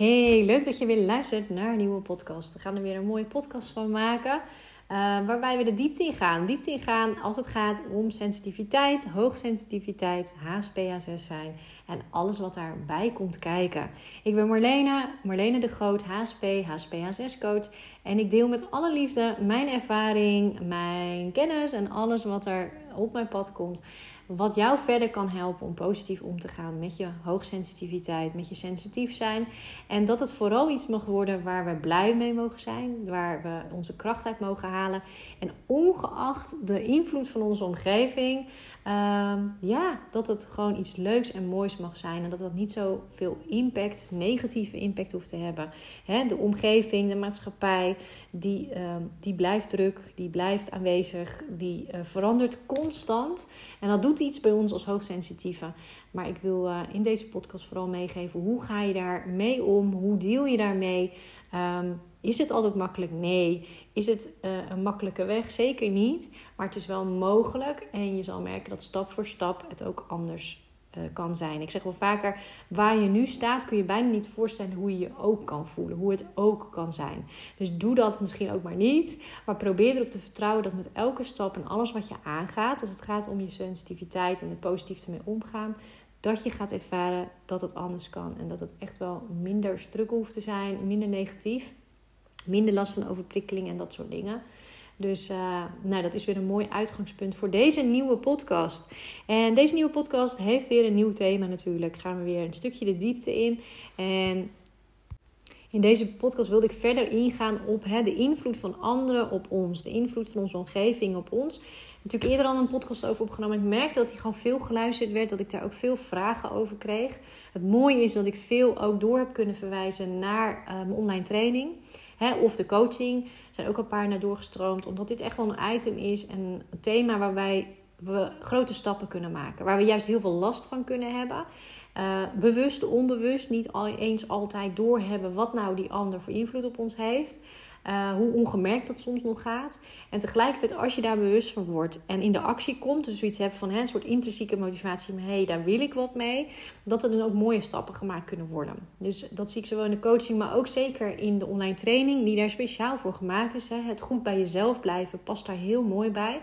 Hey, leuk dat je weer luistert naar een nieuwe podcast. We gaan er weer een mooie podcast van maken. Uh, waarbij we de diepte in gaan. Diepte in gaan als het gaat om sensitiviteit, hoogsensitiviteit, HSP, H6 zijn en alles wat daarbij komt kijken. Ik ben Marlene, Marlene de Groot, HSP, HSP, H6 coach. En ik deel met alle liefde mijn ervaring, mijn kennis en alles wat er op mijn pad komt wat jou verder kan helpen om positief om te gaan met je hoogsensitiviteit, met je sensitief zijn. En dat het vooral iets mag worden waar we blij mee mogen zijn, waar we onze kracht uit mogen halen. En ongeacht de invloed van onze omgeving, Ehm, ja, dat het gewoon iets leuks en moois mag zijn. En dat dat niet zoveel impact, negatieve impact hoeft te hebben. de omgeving, de maatschappij, die, ehm, die blijft druk, die blijft aanwezig, die uh, verandert constant. En dat doet iets bij ons als hoogsensitieve. Maar ik wil uh, in deze podcast vooral meegeven hoe ga je daar mee om? Hoe deal je daarmee? Um, is het altijd makkelijk? Nee. Is het uh, een makkelijke weg? Zeker niet. Maar het is wel mogelijk. En je zal merken dat stap voor stap het ook anders uh, kan zijn. Ik zeg wel vaker, waar je nu staat, kun je bijna niet voorstellen hoe je je ook kan voelen. Hoe het ook kan zijn. Dus doe dat misschien ook maar niet. Maar probeer erop te vertrouwen dat met elke stap en alles wat je aangaat, als het gaat om je sensitiviteit en het positief ermee omgaan, dat je gaat ervaren dat het anders kan. En dat het echt wel minder struggle hoeft te zijn, minder negatief. Minder last van overprikkeling en dat soort dingen. Dus uh, nou, dat is weer een mooi uitgangspunt voor deze nieuwe podcast. En deze nieuwe podcast heeft weer een nieuw thema natuurlijk. Gaan we weer een stukje de diepte in. En in deze podcast wilde ik verder ingaan op hè, de invloed van anderen op ons. De invloed van onze omgeving op ons. Natuurlijk eerder al een podcast over opgenomen. Ik merkte dat die gewoon veel geluisterd werd. Dat ik daar ook veel vragen over kreeg. Het mooie is dat ik veel ook door heb kunnen verwijzen naar uh, mijn online training. Hè, of de coaching. Zijn ook een paar naar doorgestroomd. Omdat dit echt wel een item is. En een thema waarbij we grote stappen kunnen maken. Waar we juist heel veel last van kunnen hebben. Uh, bewust, onbewust, niet eens altijd doorhebben wat nou die ander voor invloed op ons heeft. Uh, hoe ongemerkt dat soms nog gaat. En tegelijkertijd, als je daar bewust van wordt en in de actie komt, dus zoiets hebt van hè, een soort intrinsieke motivatie, hé, hey, daar wil ik wat mee, dat er dan ook mooie stappen gemaakt kunnen worden. Dus dat zie ik zowel in de coaching, maar ook zeker in de online training, die daar speciaal voor gemaakt is. Hè. Het goed bij jezelf blijven past daar heel mooi bij.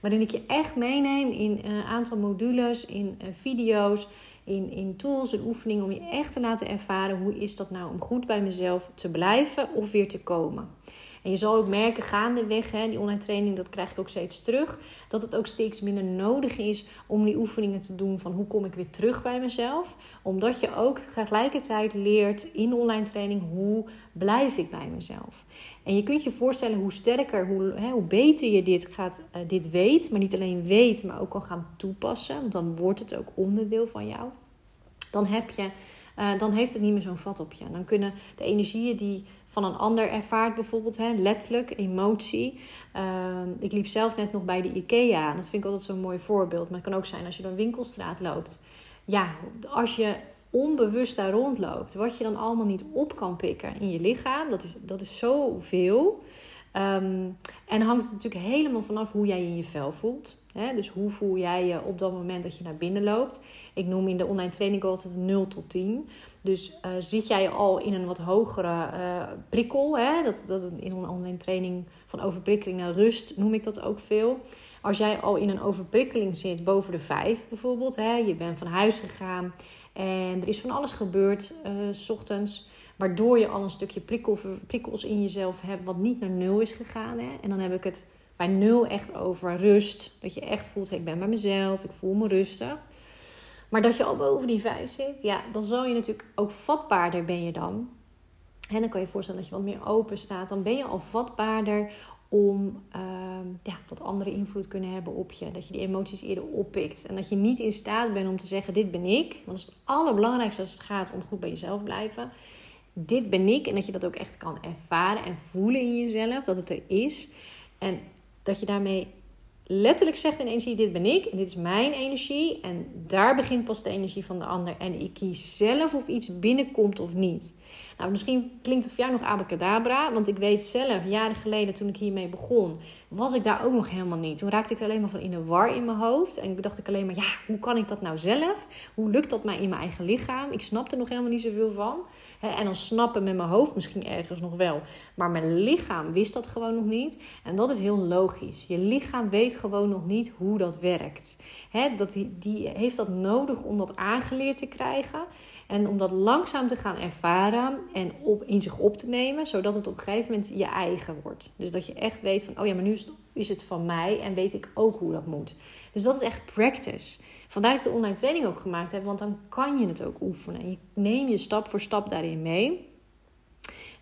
Waarin ik je echt meeneem in een aantal modules, in uh, video's in, in tools en oefeningen om je echt te laten ervaren hoe is dat nou om goed bij mezelf te blijven of weer te komen. En je zal ook merken gaandeweg, hè, die online training, dat krijg ik ook steeds terug, dat het ook steeds minder nodig is om die oefeningen te doen van hoe kom ik weer terug bij mezelf. Omdat je ook tegelijkertijd leert in online training hoe blijf ik bij mezelf. En je kunt je voorstellen hoe sterker, hoe, hè, hoe beter je dit, gaat, uh, dit weet, maar niet alleen weet, maar ook kan gaan toepassen, want dan wordt het ook onderdeel van jou. Dan heb je uh, dan heeft het niet meer zo'n vat op je. Dan kunnen de energieën die van een ander ervaart, bijvoorbeeld hè, letterlijk, emotie. Uh, ik liep zelf net nog bij de IKEA. Dat vind ik altijd zo'n mooi voorbeeld. Maar het kan ook zijn als je door een winkelstraat loopt. Ja, als je onbewust daar rondloopt, wat je dan allemaal niet op kan pikken in je lichaam, dat is, dat is zoveel. Um, en hangt het natuurlijk helemaal vanaf hoe jij je in je vel voelt. Hè? Dus hoe voel jij je op dat moment dat je naar binnen loopt? Ik noem in de online training altijd 0 tot 10. Dus uh, zit jij al in een wat hogere uh, prikkel? Hè? Dat, dat in een online training van overprikkeling naar rust noem ik dat ook veel. Als jij al in een overprikkeling zit, boven de 5 bijvoorbeeld, hè? je bent van huis gegaan en er is van alles gebeurd uh, s ochtends. Waardoor je al een stukje prikkel, prikkels in jezelf hebt, wat niet naar nul is gegaan. Hè? En dan heb ik het bij nul echt over rust. Dat je echt voelt, ik ben bij mezelf, ik voel me rustig. Maar dat je al boven die vijf zit, ja, dan zal je natuurlijk ook vatbaarder ben je dan. En dan kan je je voorstellen dat je wat meer open staat. Dan ben je al vatbaarder om uh, ja, wat andere invloed kunnen hebben op je. Dat je die emoties eerder oppikt. En dat je niet in staat bent om te zeggen, dit ben ik. Want dat is het allerbelangrijkste als het gaat om goed bij jezelf blijven. Dit ben ik. En dat je dat ook echt kan ervaren en voelen in jezelf. Dat het er is. En dat je daarmee letterlijk zegt in energie: dit ben ik en dit is mijn energie. En daar begint pas de energie van de ander. En ik kies zelf of iets binnenkomt of niet. Nou, misschien klinkt het voor jou nog abacadabra, want ik weet zelf, jaren geleden toen ik hiermee begon, was ik daar ook nog helemaal niet. Toen raakte ik er alleen maar van in de war in mijn hoofd. En dacht ik alleen maar, ja, hoe kan ik dat nou zelf? Hoe lukt dat mij in mijn eigen lichaam? Ik snapte er nog helemaal niet zoveel van. En dan snappen met mijn hoofd misschien ergens nog wel. Maar mijn lichaam wist dat gewoon nog niet. En dat is heel logisch. Je lichaam weet gewoon nog niet hoe dat werkt. Dat die heeft dat nodig om dat aangeleerd te krijgen. En om dat langzaam te gaan ervaren en op, in zich op te nemen, zodat het op een gegeven moment je eigen wordt. Dus dat je echt weet van, oh ja, maar nu is het, van mij en weet ik ook hoe dat moet. Dus dat is echt practice. Vandaar dat ik de online training ook gemaakt heb, want dan kan je het ook oefenen. En je neem je stap voor stap daarin mee.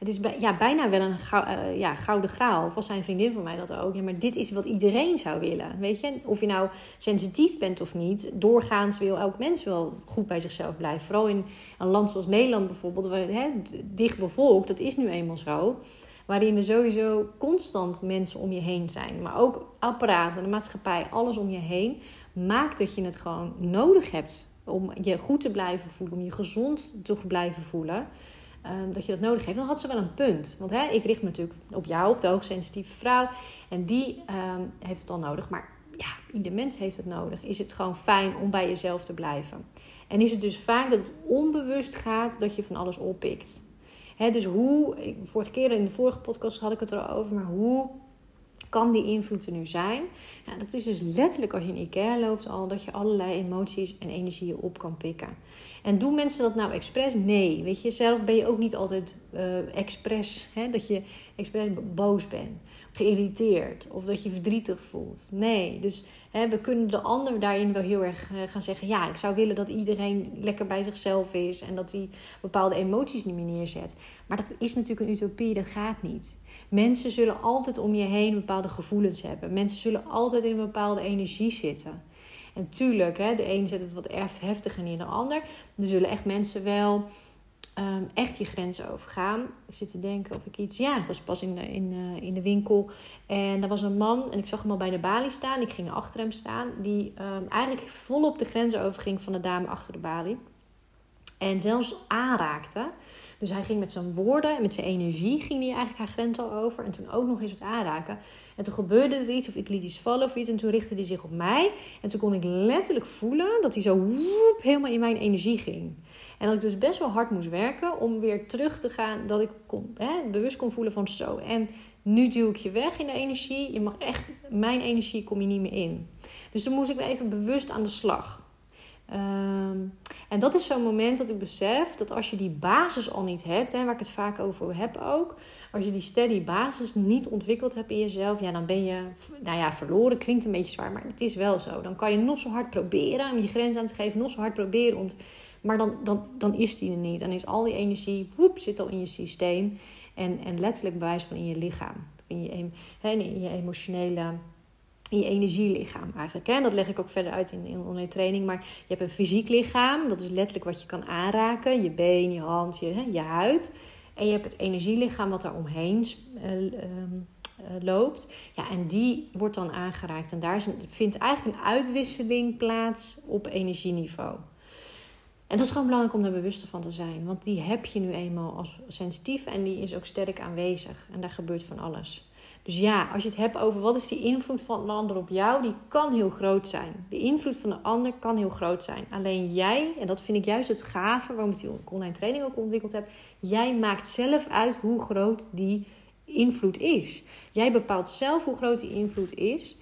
Het is ja, bijna wel een uh, ja, gouden graal. Of was zijn vriendin van mij dat ook. Ja, maar dit is wat iedereen zou willen. Weet je, of je nou sensitief bent of niet. Doorgaans wil elk mens wel goed bij zichzelf blijven. Vooral in een land zoals Nederland bijvoorbeeld. Waar, hè, dicht bevolkt, dat is nu eenmaal zo. Waarin er sowieso constant mensen om je heen zijn. Maar ook apparaten, de maatschappij, alles om je heen. Maakt dat je het gewoon nodig hebt om je goed te blijven voelen. Om je gezond te blijven voelen. Ehm, dat je dat nodig heeft, dan had ze wel een punt. Want hè, ik richt me natuurlijk op jou, op de hoogsensitieve vrouw. En die ehm, heeft het al nodig. Maar ja, ieder mens heeft het nodig. Is het gewoon fijn om bij jezelf te blijven? En is het dus vaak dat het onbewust gaat dat je van alles oppikt. Dus hoe, vorige keer in de vorige podcast had ik het erover, maar hoe kan die invloed er nu zijn? Ja, dat is dus letterlijk als je in IKEA loopt al, dat je allerlei emoties en energieën op kan pikken. En doen mensen dat nou expres? Nee. Weet je, zelf ben je ook niet altijd uh, expres, hè, dat je expres boos bent, geïrriteerd of dat je verdrietig voelt. Nee. Dus hè, we kunnen de ander daarin wel heel erg uh, gaan zeggen: ja, ik zou willen dat iedereen lekker bij zichzelf is en dat hij bepaalde emoties niet meer neerzet. Maar dat is natuurlijk een utopie, dat gaat niet. Mensen zullen altijd om je heen bepaalde gevoelens hebben. Mensen zullen altijd in een bepaalde energie zitten. En tuurlijk, hè, de een zet het wat heftiger dan de ander. Er zullen echt mensen wel um, echt je grenzen overgaan. Ik zit te denken of ik iets... Ja, ik was pas in, in, uh, in de winkel en daar was een man... en ik zag hem al bij de balie staan. Ik ging achter hem staan. Die um, eigenlijk volop de grenzen overging van de dame achter de balie. En zelfs aanraakte. Dus hij ging met zijn woorden en met zijn energie ging hij eigenlijk haar grens al over. En toen ook nog eens wat aanraken. En toen gebeurde er iets of ik liet iets vallen of iets. En toen richtte hij zich op mij. En toen kon ik letterlijk voelen dat hij zo woep, helemaal in mijn energie ging. En dat ik dus best wel hard moest werken om weer terug te gaan. Dat ik kon, hè, bewust kon voelen van zo. En nu duw ik je weg in de energie. Je mag echt, mijn energie kom je niet meer in. Dus toen moest ik weer even bewust aan de slag. Ehm, en dat is zo'n moment dat ik besef dat als je die basis al niet hebt, hè, waar ik het vaak over heb ook, als je die steady basis niet ontwikkeld hebt in jezelf, ja, dan ben je, nou ja, verloren klinkt een beetje zwaar, maar het is wel zo. Dan kan je nog zo hard proberen om je grens aan te geven, nog zo hard proberen om, maar dan, dan, dan is die er niet. Dan is al die energie, woep, zit al in je systeem en, en letterlijk bewijs van in je lichaam, je, in je emotionele in je energielichaam eigenlijk. Hè? Dat leg ik ook verder uit in, in online training. Maar je hebt een fysiek lichaam, dat is letterlijk wat je kan aanraken. Je been, je hand, je, hè, je huid. En je hebt het energielichaam wat daar omheen uh, uh, loopt. Ja, en die wordt dan aangeraakt. En daar vindt eigenlijk een uitwisseling plaats op energieniveau. En dat is gewoon belangrijk om daar bewust van te zijn. Want die heb je nu eenmaal als sensitief en die is ook sterk aanwezig. En daar gebeurt van alles. Dus ja, als je het hebt over wat is die invloed van een ander op jou, die kan heel groot zijn. De invloed van de ander kan heel groot zijn. Alleen jij, en dat vind ik juist het gave waarom ik die online training ook ontwikkeld heb, jij maakt zelf uit hoe groot die invloed is. Jij bepaalt zelf hoe groot die invloed is.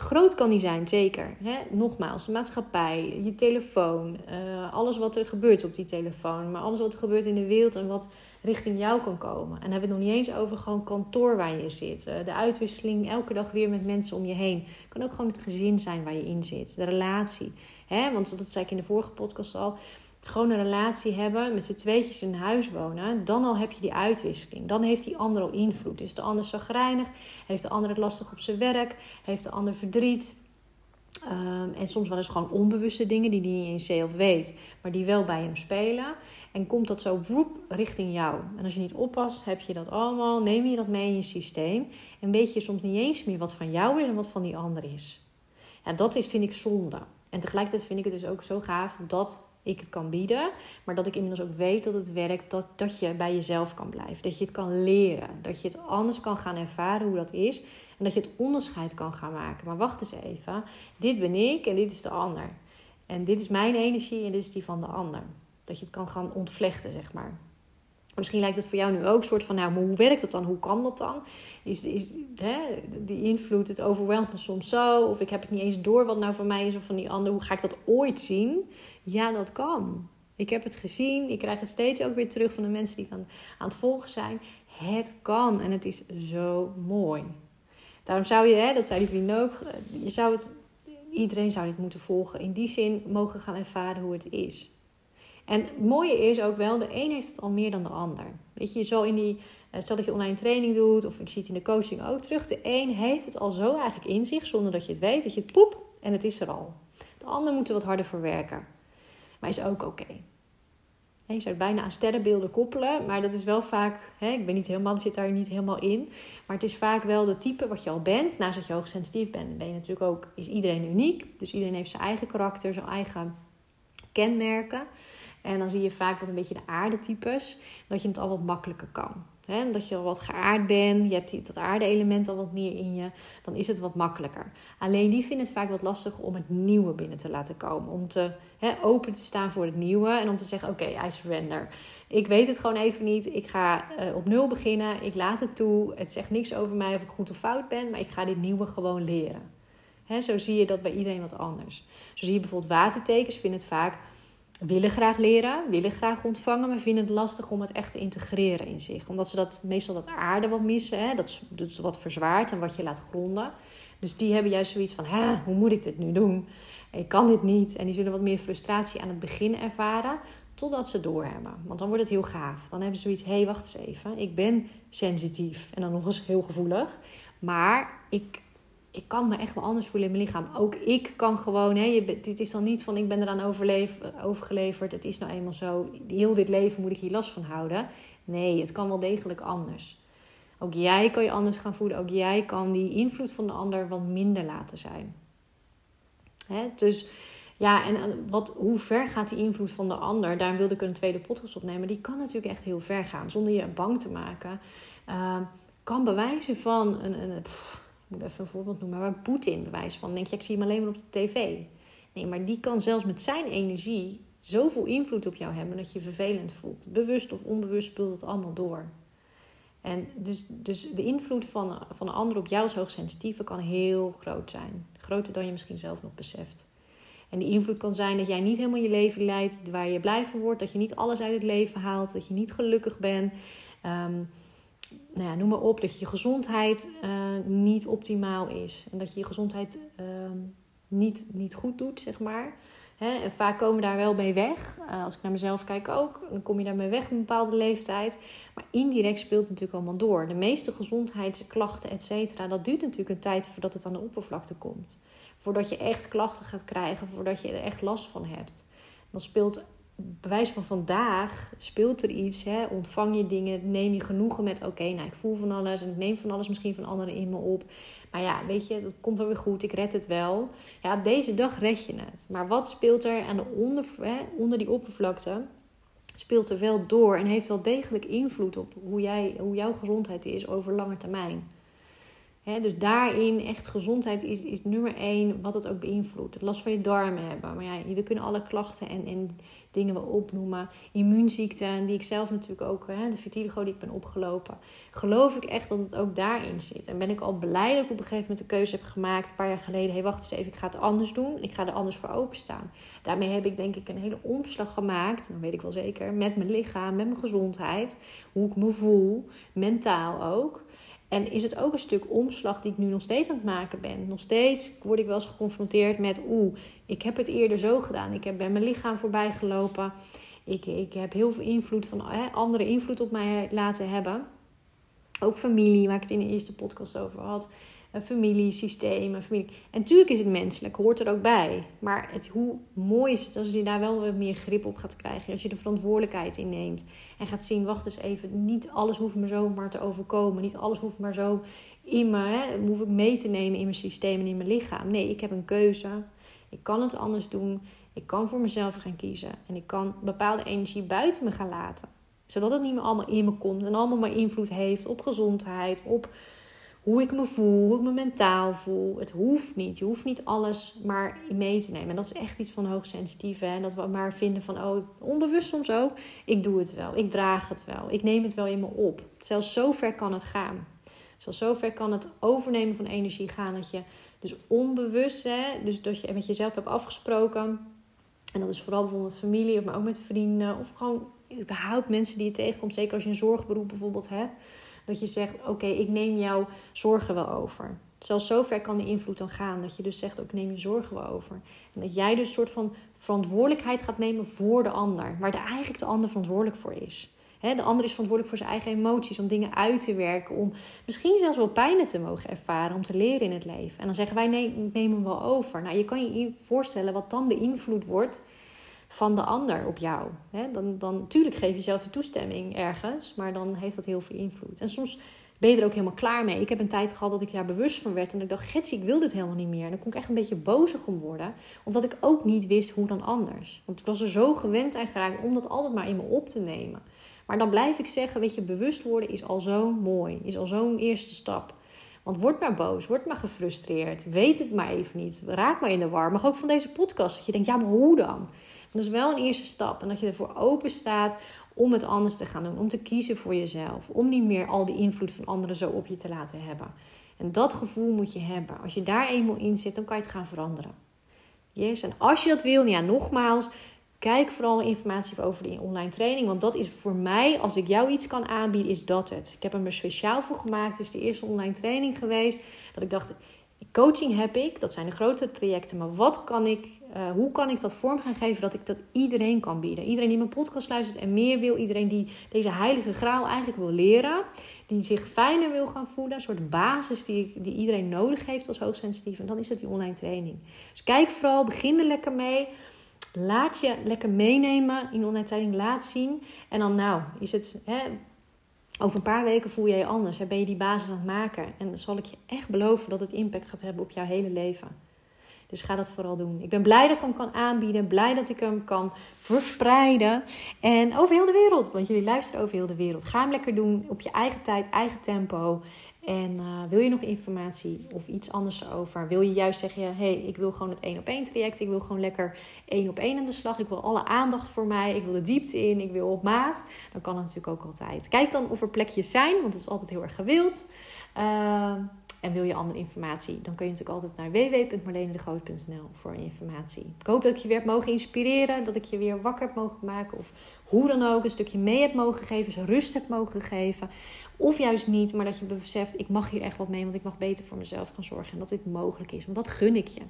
Groot kan die zijn, zeker. Hè? Nogmaals, de maatschappij, je telefoon, uh, alles wat er gebeurt op die telefoon, maar alles wat er gebeurt in de wereld en wat richting jou kan komen. En dan hebben we het nog niet eens over gewoon kantoor waar je zit. Uh, de uitwisseling elke dag weer met mensen om je heen. Kan ook gewoon het gezin zijn waar je in zit, de relatie. Hè? Want dat zei ik in de vorige podcast al gewoon een relatie hebben, met z'n tweetjes in huis wonen, dan al heb je die uitwisseling. Dan heeft die ander al invloed. Is de ander zagrijnig? Heeft de ander het lastig op zijn werk? Heeft de ander verdriet? Ehm, en soms wel eens gewoon onbewuste dingen die hij niet eens zelf weet, maar die wel bij hem spelen. En komt dat zo woep richting jou. En als je niet oppast, heb je dat allemaal, neem je dat mee in je systeem. En weet je soms niet eens meer wat van jou is en wat van die ander is. Ja, dat is, vind ik zonde. En tegelijkertijd vind ik het dus ook zo gaaf dat ik het kan bieden. Maar dat ik inmiddels ook weet dat het werkt, dat, dat je bij jezelf kan blijven. Dat je het kan leren. Dat je het anders kan gaan ervaren hoe dat is. En dat je het onderscheid kan gaan maken. Maar wacht eens even. Dit ben ik en dit is de ander. En dit is mijn energie en dit is die van de ander. Dat je het kan gaan ontvlechten, zeg maar. Misschien lijkt het voor jou nu ook soort van, nou, maar hoe werkt dat dan? Hoe kan dat dan? Is, is hè, die invloed, het overweldigt me soms zo. Of ik heb het niet eens door wat nou van mij is of van die ander. Hoe ga ik dat ooit zien? Ja, dat kan. Ik heb het gezien. Ik krijg het steeds ook weer terug van de mensen die aan, aan het volgen zijn. Het kan en het is zo mooi. Daarom zou je, hè, dat zei die vriend ook, eh, je zou het, iedereen zou dit moeten volgen. In die zin mogen gaan ervaren hoe het is. En het mooie is ook wel, de een heeft het al meer dan de ander. Weet je, zo in die, eh, stel dat je online training doet, of ik zie het in de coaching ook terug. De een heeft het al zo eigenlijk in zich, zonder dat je het weet, dat je het poep en het is er al. De ander moet er wat harder voor werken. Maar is ook oké. Je zou het bijna aan sterrenbeelden koppelen, maar dat is wel vaak, hè, ik ben niet helemaal, zit daar niet helemaal in. Maar het is vaak wel de type wat je al bent. Naast dat je hoogsensitief bent, ben je natuurlijk ook, is iedereen uniek. Dus iedereen heeft zijn eigen karakter, zijn eigen kenmerken. En dan zie je vaak wat een beetje de aardetypes, dat je het al wat makkelijker kan. He, dat je al wat geaard bent, je hebt dat aarde-element al wat meer in je, dan is het wat makkelijker. Alleen die vinden het vaak wat lastiger om het nieuwe binnen te laten komen. Om te open te staan voor het nieuwe en om te zeggen: Oké, I surrender. Ik weet het gewoon even niet. Ik ga uh, op nul beginnen. Ik laat het toe. Het zegt niks over mij of ik goed of fout ben, maar ik ga dit nieuwe gewoon leren. He, zo zie je dat bij iedereen wat anders. Zo zie je bijvoorbeeld watertekens, vinden het vaak willen graag leren, willen graag ontvangen, maar vinden het lastig om het echt te integreren in zich. Omdat ze dat, meestal dat aarde wat missen, hè? dat is wat verzwaart en wat je laat gronden. Dus die hebben juist zoiets van, hoe moet ik dit nu doen? Ik kan dit niet. En die zullen wat meer frustratie aan het begin ervaren, totdat ze doorhebben. Want dan wordt het heel gaaf. Dan hebben ze zoiets, hé, hey, wacht eens even. Ik ben sensitief en dan nog eens heel gevoelig. Maar ik ik kan me echt wel anders voelen in mijn lichaam. Ook ik kan gewoon, hè, dit is dan niet van ik ben eraan overgeleverd. Het is nou eenmaal zo, heel dit leven moet ik hier last van houden. Nee, het kan wel degelijk anders. Ook jij kan je anders gaan voelen. Ook jij kan die invloed van de ander wat minder laten zijn. Hè? Dus ja, en wat, hoe ver gaat die invloed van de ander? Daarom wilde ik een tweede podcast opnemen. Die kan natuurlijk echt heel ver gaan, zonder je bang te maken. Uh, kan bewijzen van een, een moet even een voorbeeld noemen, maar Poetin bewijs van. denk je, ik zie hem alleen maar op de tv. Nee, maar die kan zelfs met zijn energie zoveel invloed op jou hebben dat je je vervelend voelt. Bewust of onbewust speelt het allemaal door. En dus, dus de invloed van, van een ander op jou als hoogsensitieve kan heel groot zijn. Groter dan je misschien zelf nog beseft. En die invloed kan zijn dat jij niet helemaal je leven leidt waar je blij van wordt. Dat je niet alles uit het leven haalt. Dat je niet gelukkig bent. Um, nou ja, noem maar op, dat je gezondheid uh, niet optimaal is. En dat je je gezondheid uh, niet, niet goed doet, zeg maar. Hè? En vaak komen we daar wel mee weg. Uh, als ik naar mezelf kijk ook, dan kom je daarmee weg op een bepaalde leeftijd. Maar indirect speelt het natuurlijk allemaal door. De meeste gezondheidsklachten, et cetera, dat duurt natuurlijk een tijd voordat het aan de oppervlakte komt. Voordat je echt klachten gaat krijgen, voordat je er echt last van hebt. Dan speelt bewijs van vandaag speelt er iets. Hè? Ontvang je dingen, neem je genoegen met... oké, nou, ik voel van alles en ik neem van alles misschien van anderen in me op. Maar ja, weet je, dat komt wel weer goed, ik red het wel. Ja, deze dag red je het. Maar wat speelt er aan de onder, hè, onder die oppervlakte? Speelt er wel door en heeft wel degelijk invloed op hoe, jij, hoe jouw gezondheid is over lange termijn dus daarin echt gezondheid is, is nummer één wat het ook beïnvloedt. Het last van je darmen hebben. Maar ja, we kunnen alle klachten en, en dingen wel opnoemen. Immuunziekten, die ik zelf natuurlijk ook, hè, de vitiligo die ik ben opgelopen. Geloof ik echt dat het ook daarin zit. En ben ik al blij dat ik op een gegeven moment de keuze heb gemaakt, een paar jaar geleden. Hey, wacht eens even, ik ga het anders doen. Ik ga er anders voor openstaan. Daarmee heb ik denk ik een hele omslag gemaakt, dat weet ik wel zeker, met mijn lichaam, met mijn gezondheid. Hoe ik me voel, mentaal ook. En is het ook een stuk omslag die ik nu nog steeds aan het maken ben. Nog steeds word ik wel eens geconfronteerd met... oeh, ik heb het eerder zo gedaan. Ik heb bij mijn lichaam voorbij gelopen. Ik, ik heb heel veel invloed van hè, andere invloed op mij laten hebben. Ook familie, waar ik het in de eerste podcast over had. Een familiesysteem. Een familie... En natuurlijk is het menselijk, hoort er ook bij. Maar het, hoe mooi is het als je daar wel wat meer grip op gaat krijgen. Als je de verantwoordelijkheid inneemt. En gaat zien, wacht eens even, niet alles hoeft me zomaar te overkomen. Niet alles hoeft maar zo in me, hè, hoef ik mee te nemen in mijn systeem en in mijn lichaam. Nee, ik heb een keuze. Ik kan het anders doen. Ik kan voor mezelf gaan kiezen. En ik kan bepaalde energie buiten me gaan laten. Zodat het niet meer allemaal in me komt. En allemaal maar invloed heeft op gezondheid. Op hoe ik me voel. Hoe ik me mentaal voel. Het hoeft niet. Je hoeft niet alles maar mee te nemen. En dat is echt iets van hoogsensitief. En dat we maar vinden van, oh, onbewust soms ook. Ik doe het wel. Ik draag het wel. Ik neem het wel in me op. Zelfs zo ver kan het gaan. Zelfs zo ver kan het overnemen van energie gaan. Dat je dus onbewust, hè, dus dat je met jezelf hebt afgesproken en dat is vooral bijvoorbeeld familie, maar ook met vrienden. Of gewoon überhaupt mensen die je tegenkomt. Zeker als je een zorgberoep bijvoorbeeld hebt. Dat je zegt, oké, ik neem jouw zorgen wel over. Zelfs zover kan die invloed dan gaan. Dat je dus zegt, ook neem je zorgen wel over. En dat jij dus een soort van verantwoordelijkheid gaat nemen voor de ander. Waar de eigenlijk de ander verantwoordelijk voor is. de ander is verantwoordelijk voor zijn eigen emoties, om dingen uit te werken, om misschien zelfs wel pijn te mogen ervaren, om te leren in het leven. En dan zeggen wij, nee, ik neem hem wel over. Nou, je kan je voorstellen wat dan de invloed wordt van de ander op jou. dan, dan, natuurlijk geef je zelf je toestemming ergens, maar dan heeft dat heel veel invloed. En soms ben je er ook helemaal klaar mee. Ik heb een tijd gehad dat ik daar bewust van werd en ik dacht, Getsie, ik wil dit helemaal niet meer. En dan kon ik echt een beetje bozig om worden, omdat ik ook niet wist hoe dan anders. Want ik was er zo gewend aan geraakt om dat altijd maar in me op te nemen. Maar dan blijf ik zeggen, weet je, bewust worden is al zo mooi, is al zo'n eerste stap. Want word maar boos, word maar gefrustreerd, weet het maar even niet, raak maar in de war. Maar ook van deze podcast, dat je denkt, ja, maar hoe dan? Dat is wel een eerste stap. En dat je ervoor open staat om het anders te gaan doen. Om te kiezen voor jezelf. Om niet meer al die invloed van anderen zo op je te laten hebben. En dat gevoel moet je hebben. Als je daar eenmaal in zit, dan kan je het gaan veranderen. Yes. En als je dat wil, ja, nogmaals, kijk vooral informatie over die online training. Want dat is voor mij, als ik jou iets kan aanbieden, is dat het. Ik heb hem er speciaal voor gemaakt. Het is de eerste online training geweest. Dat ik dacht, coaching heb ik, dat zijn de grote trajecten. Maar wat kan ik, uh, hoe kan ik dat vorm gaan geven dat ik dat iedereen kan bieden? Iedereen die mijn podcast luistert en meer wil. Iedereen die deze heilige graal eigenlijk wil leren. Die zich fijner wil gaan voelen. Een soort basis die, die iedereen nodig heeft als hoogsensitief. En dan is het die online training. Dus kijk vooral, begin er lekker mee. Laat je lekker meenemen in online training. Laat zien. En dan nou, is het... Hè, over een paar weken voel je je anders. Ben je die basis aan het maken. En dan zal ik je echt beloven dat het impact gaat hebben op jouw hele leven. Dus ga dat vooral doen. Ik ben blij dat ik hem kan aanbieden. Blij dat ik hem kan verspreiden. En over heel de wereld. Want jullie luisteren over heel de wereld. Ga hem lekker doen. Op je eigen tijd, eigen tempo. En uh, wil je nog informatie of iets anders erover? Wil je juist zeggen, hé, hey, ik wil gewoon het één op één traject. Ik wil gewoon lekker één op één aan de slag. Ik wil alle aandacht voor mij. Ik wil de diepte in. Ik wil op maat. Dan kan het natuurlijk ook altijd. Kijk dan of er plekjes zijn, want het is altijd heel erg gewild. Uh, en wil je andere informatie, dan kun je natuurlijk altijd naar www.marlenedegroot.nl voor informatie. Ik hoop dat ik je weer heb mogen inspireren, dat ik je weer wakker heb mogen maken of hoe dan ook een stukje mee hebt mogen geven, dus rust hebt mogen geven. Of juist niet, maar dat je beseft, ik mag hier echt wat mee, want ik mag beter voor mezelf gaan zorgen. En dat dit mogelijk is, want dat gun ik je.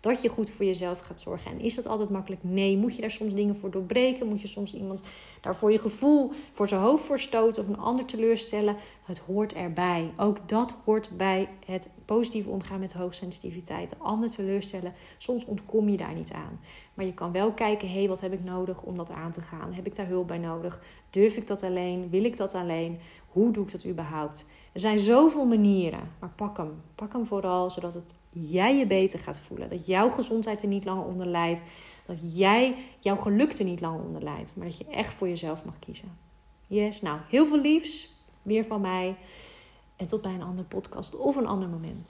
Dat je goed voor jezelf gaat zorgen. En is dat altijd makkelijk? Nee. Moet je daar soms dingen voor doorbreken? Moet je soms iemand daar voor je gevoel voor zijn hoofd voor stoten of een ander teleurstellen? Het hoort erbij. Ook dat hoort bij het positief omgaan met hoogsensitiviteit. De ander teleurstellen, soms ontkom je daar niet aan. Maar je kan wel kijken, hé, hey, wat heb ik nodig om dat aan te gaan? Heb ik daar hulp bij nodig? Durf ik dat alleen? Wil ik dat alleen? Hoe doe ik dat überhaupt? Er zijn zoveel manieren, maar pak hem. Pak hem vooral, zodat het jij je beter gaat voelen. Dat jouw gezondheid er niet langer onder leidt. Dat jij jouw geluk er niet langer onder leidt. Maar dat je echt voor jezelf mag kiezen. Yes, nou, heel veel liefs weer van mij. En tot bij een andere podcast of een ander moment.